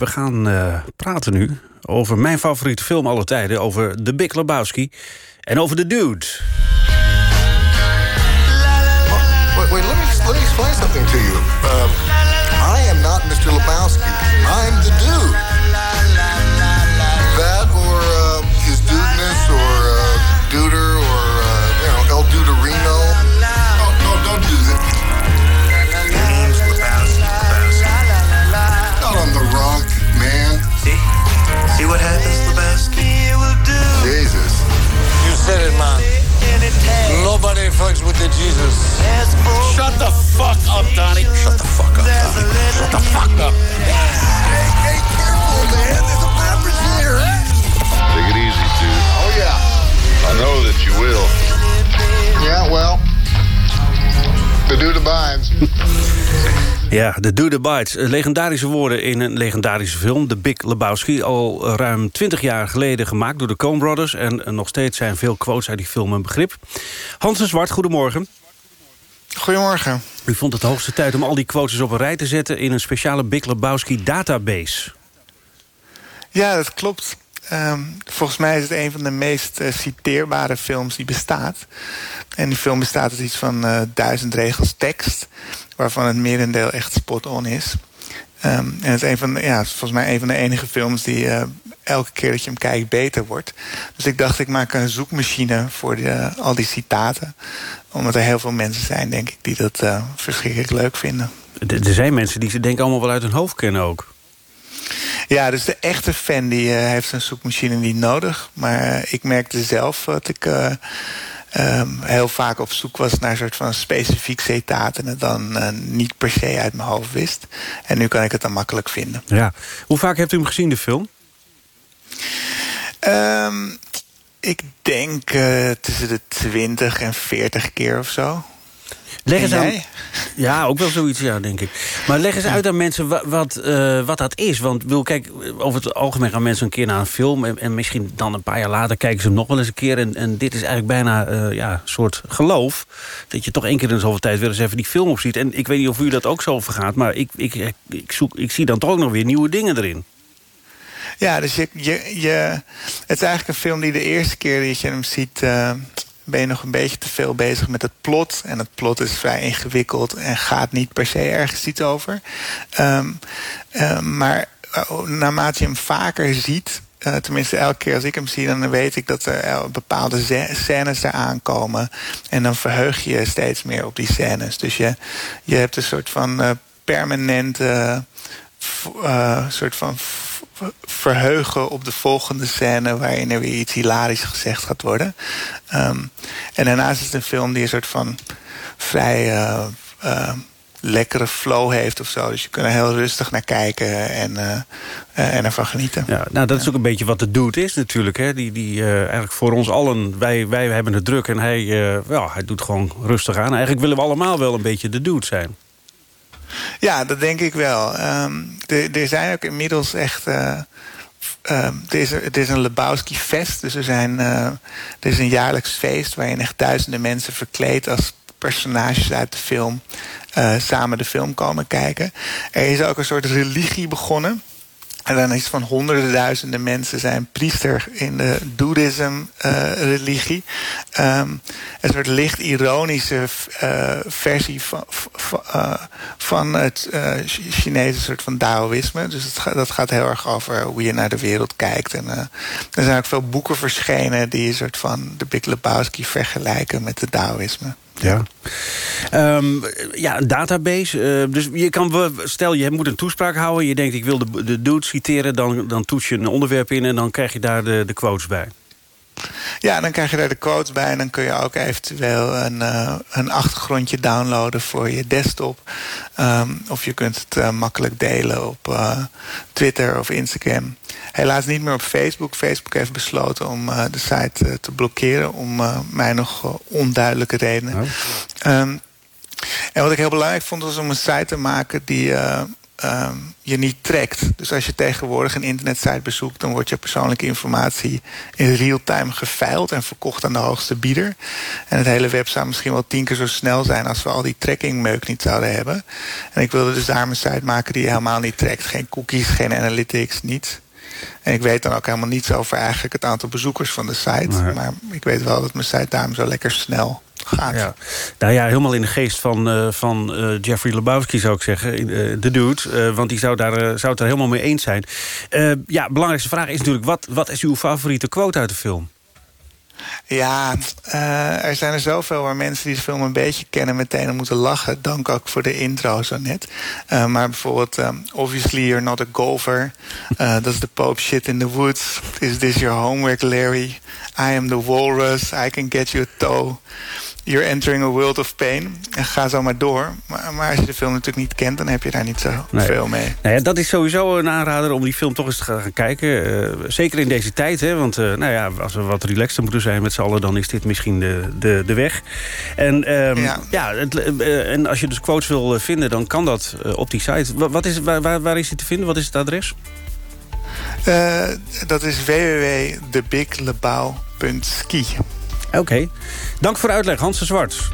We gaan uh, praten nu over mijn favoriete film alle tijden... over The Big Lebowski en over The Dude. Wait, wait let, me, let me explain something to you. Shut the fuck up. Hey, hey, careful, man. There's a here. Take it easy, dude. Oh, yeah. I know that you will. Yeah, well, the dude abides. Ja, de Dude Bites. Legendarische woorden in een legendarische film. The Big Lebowski. Al ruim 20 jaar geleden gemaakt door de Coen Brothers. En nog steeds zijn veel quotes uit die film een begrip. Hans de Zwart, goedemorgen. Goedemorgen. U vond het de hoogste tijd om al die quotes op een rij te zetten... in een speciale Big Lebowski database. Ja, dat klopt. Um, volgens mij is het een van de meest uh, citeerbare films die bestaat. En die film bestaat uit iets van uh, duizend regels tekst... waarvan het merendeel echt spot-on is. Um, en het is een van de, ja, volgens mij een van de enige films die uh, elke keer dat je hem kijkt beter wordt. Dus ik dacht, ik maak een zoekmachine voor de, al die citaten. Omdat er heel veel mensen zijn, denk ik, die dat uh, verschrikkelijk leuk vinden. Er zijn mensen die ze denken allemaal wel uit hun hoofd kennen ook. Ja, dus de echte fan die uh, heeft een zoekmachine niet nodig. Maar ik merkte zelf dat ik um, heel vaak op zoek was naar een soort van specifiek citaat... en het dan niet per se uit mijn hoofd wist. En nu kan ik het dan makkelijk vinden. Ja. Hoe vaak hebt u hem gezien, de film? Um, ik denk uh, tussen de 20 en 40 keer of zo. Leg eens aan... Ja, ook wel zoiets, ja, denk ik. Maar leg eens uit aan mensen wat, wat, uh, wat dat is. Want wil, kijk, over het algemeen gaan mensen een keer naar een film... En, en, misschien dan een paar jaar later kijken ze hem nog wel eens een keer. En, en dit is eigenlijk bijna uh, ja, een soort geloof... dat je toch één keer in zoveel tijd weer eens even die film opziet. En ik weet niet of u dat ook zo vergaat... maar ik, ik, ik, zoek, ik zie dan toch ook nog weer nieuwe dingen erin. Ja, dus je, je, je, het is eigenlijk een film die de eerste keer dat je hem ziet... Uh, ben je nog een beetje te veel bezig met het plot. En het plot is vrij ingewikkeld en gaat niet per se ergens iets over. Um, um, maar uh, naarmate je hem vaker ziet... Uh, tenminste, elke keer als ik hem zie, dan weet ik dat er bepaalde scènes eraan komen. En dan verheug je steeds meer op die scènes. Dus je, je hebt een soort van uh, permanente... Soort van verheugen op de volgende scène... waarin er weer iets hilarisch gezegd gaat worden. Um, en daarnaast is het een film die een soort van vrij uh, uh, lekkere flow heeft of zo. Dus je kunt er heel rustig naar kijken en, uh, en ervan genieten. Ja, nou, dat is ook een beetje wat de dude is natuurlijk. Hè? Die, die eigenlijk voor ons allen, wij, wij hebben het druk en hij, ja, hij doet gewoon rustig aan. Eigenlijk willen we allemaal wel een beetje de dude zijn. Ja, dat denk ik wel. Um, er zijn ook inmiddels echt... Uh, um, er, is, is een Lebowski-fest. Dus er, zijn, uh, er is een jaarlijks feest... waarin echt duizenden mensen verkleed als personages uit de film... Uh, samen de film komen kijken. Er is ook een soort religie begonnen... En dan iets van honderden duizenden mensen zijn priester in de Doeddhism-religie. Uh, um, een soort licht ironische uh, versie van, uh, van het Chinese soort van Taoïsme. Dus het dat gaat heel erg over hoe je naar de wereld kijkt. En er zijn ook veel boeken verschenen die een soort van de Big Lebowski vergelijken met het Taoïsme. Ja. Um, ja, een database. Uh, dus je kan, stel je moet een toespraak houden. Je denkt ik wil de, de dude citeren. Dan, dan toets je een onderwerp in en dan krijg je daar de, de quotes bij. Ja, dan krijg je daar de quotes bij. En dan kun je ook eventueel een, uh, een achtergrondje downloaden voor je desktop. Um, of je kunt het uh, makkelijk delen op uh, Twitter of Instagram. Helaas niet meer op Facebook. Facebook heeft besloten om de site te blokkeren. Om mij nog onduidelijke redenen. Oh. Um, en wat ik heel belangrijk vond was om een site te maken die... ehm, je niet trekt. Dus als je tegenwoordig een internetsite bezoekt... dan wordt je persoonlijke informatie in real-time geveild... en verkocht aan de hoogste bieder. En het hele web zou misschien wel tien keer zo snel zijn... als we al die trackingmeuk niet zouden hebben. En ik wilde dus daar een site maken die helemaal niet trekt. Geen cookies, geen analytics, niets. En ik weet dan ook helemaal niets over eigenlijk het aantal bezoekers van de site. Maar ik weet wel dat mijn site daarom zo lekker snel gaat. Ja. Nou ja, helemaal in de geest van, uh, van uh, Jeffrey Lebowski zou ik zeggen. Uh, de dude. want die zou, daar, zou het er helemaal mee eens zijn. ja, belangrijkste vraag is natuurlijk... Wat, wat is uw favoriete quote uit de film? Ja, uh, er zijn er zoveel waar mensen die de film een beetje kennen... meteen moeten lachen. Dank ook voor de intro zo net. Uh, maar bijvoorbeeld, um, obviously you're not a golfer. Uh, dat is the Pope shit in the woods. Is this your homework, Larry? I am the walrus. I can get you a toe. You're entering a world of pain. En ga zo maar door. Maar, maar, als je de film natuurlijk niet kent... dan heb je daar niet zo nee. veel mee. Nou ja, dat is sowieso een aanrader om die film toch eens te gaan kijken. Uh, zeker in deze tijd. Hè, want uh, nou ja, als we wat relaxter moeten zijn met z'n allen... dan is dit misschien de, de, de weg. En, um, ja. ja het, uh, en als je dus quotes wil vinden... dan kan dat op die site. Wat is, waar, waar, waar is die te vinden? Wat is het adres? dat is www.thebiglebouw.ski. Oké. Dank voor de uitleg, Hans de Zwart.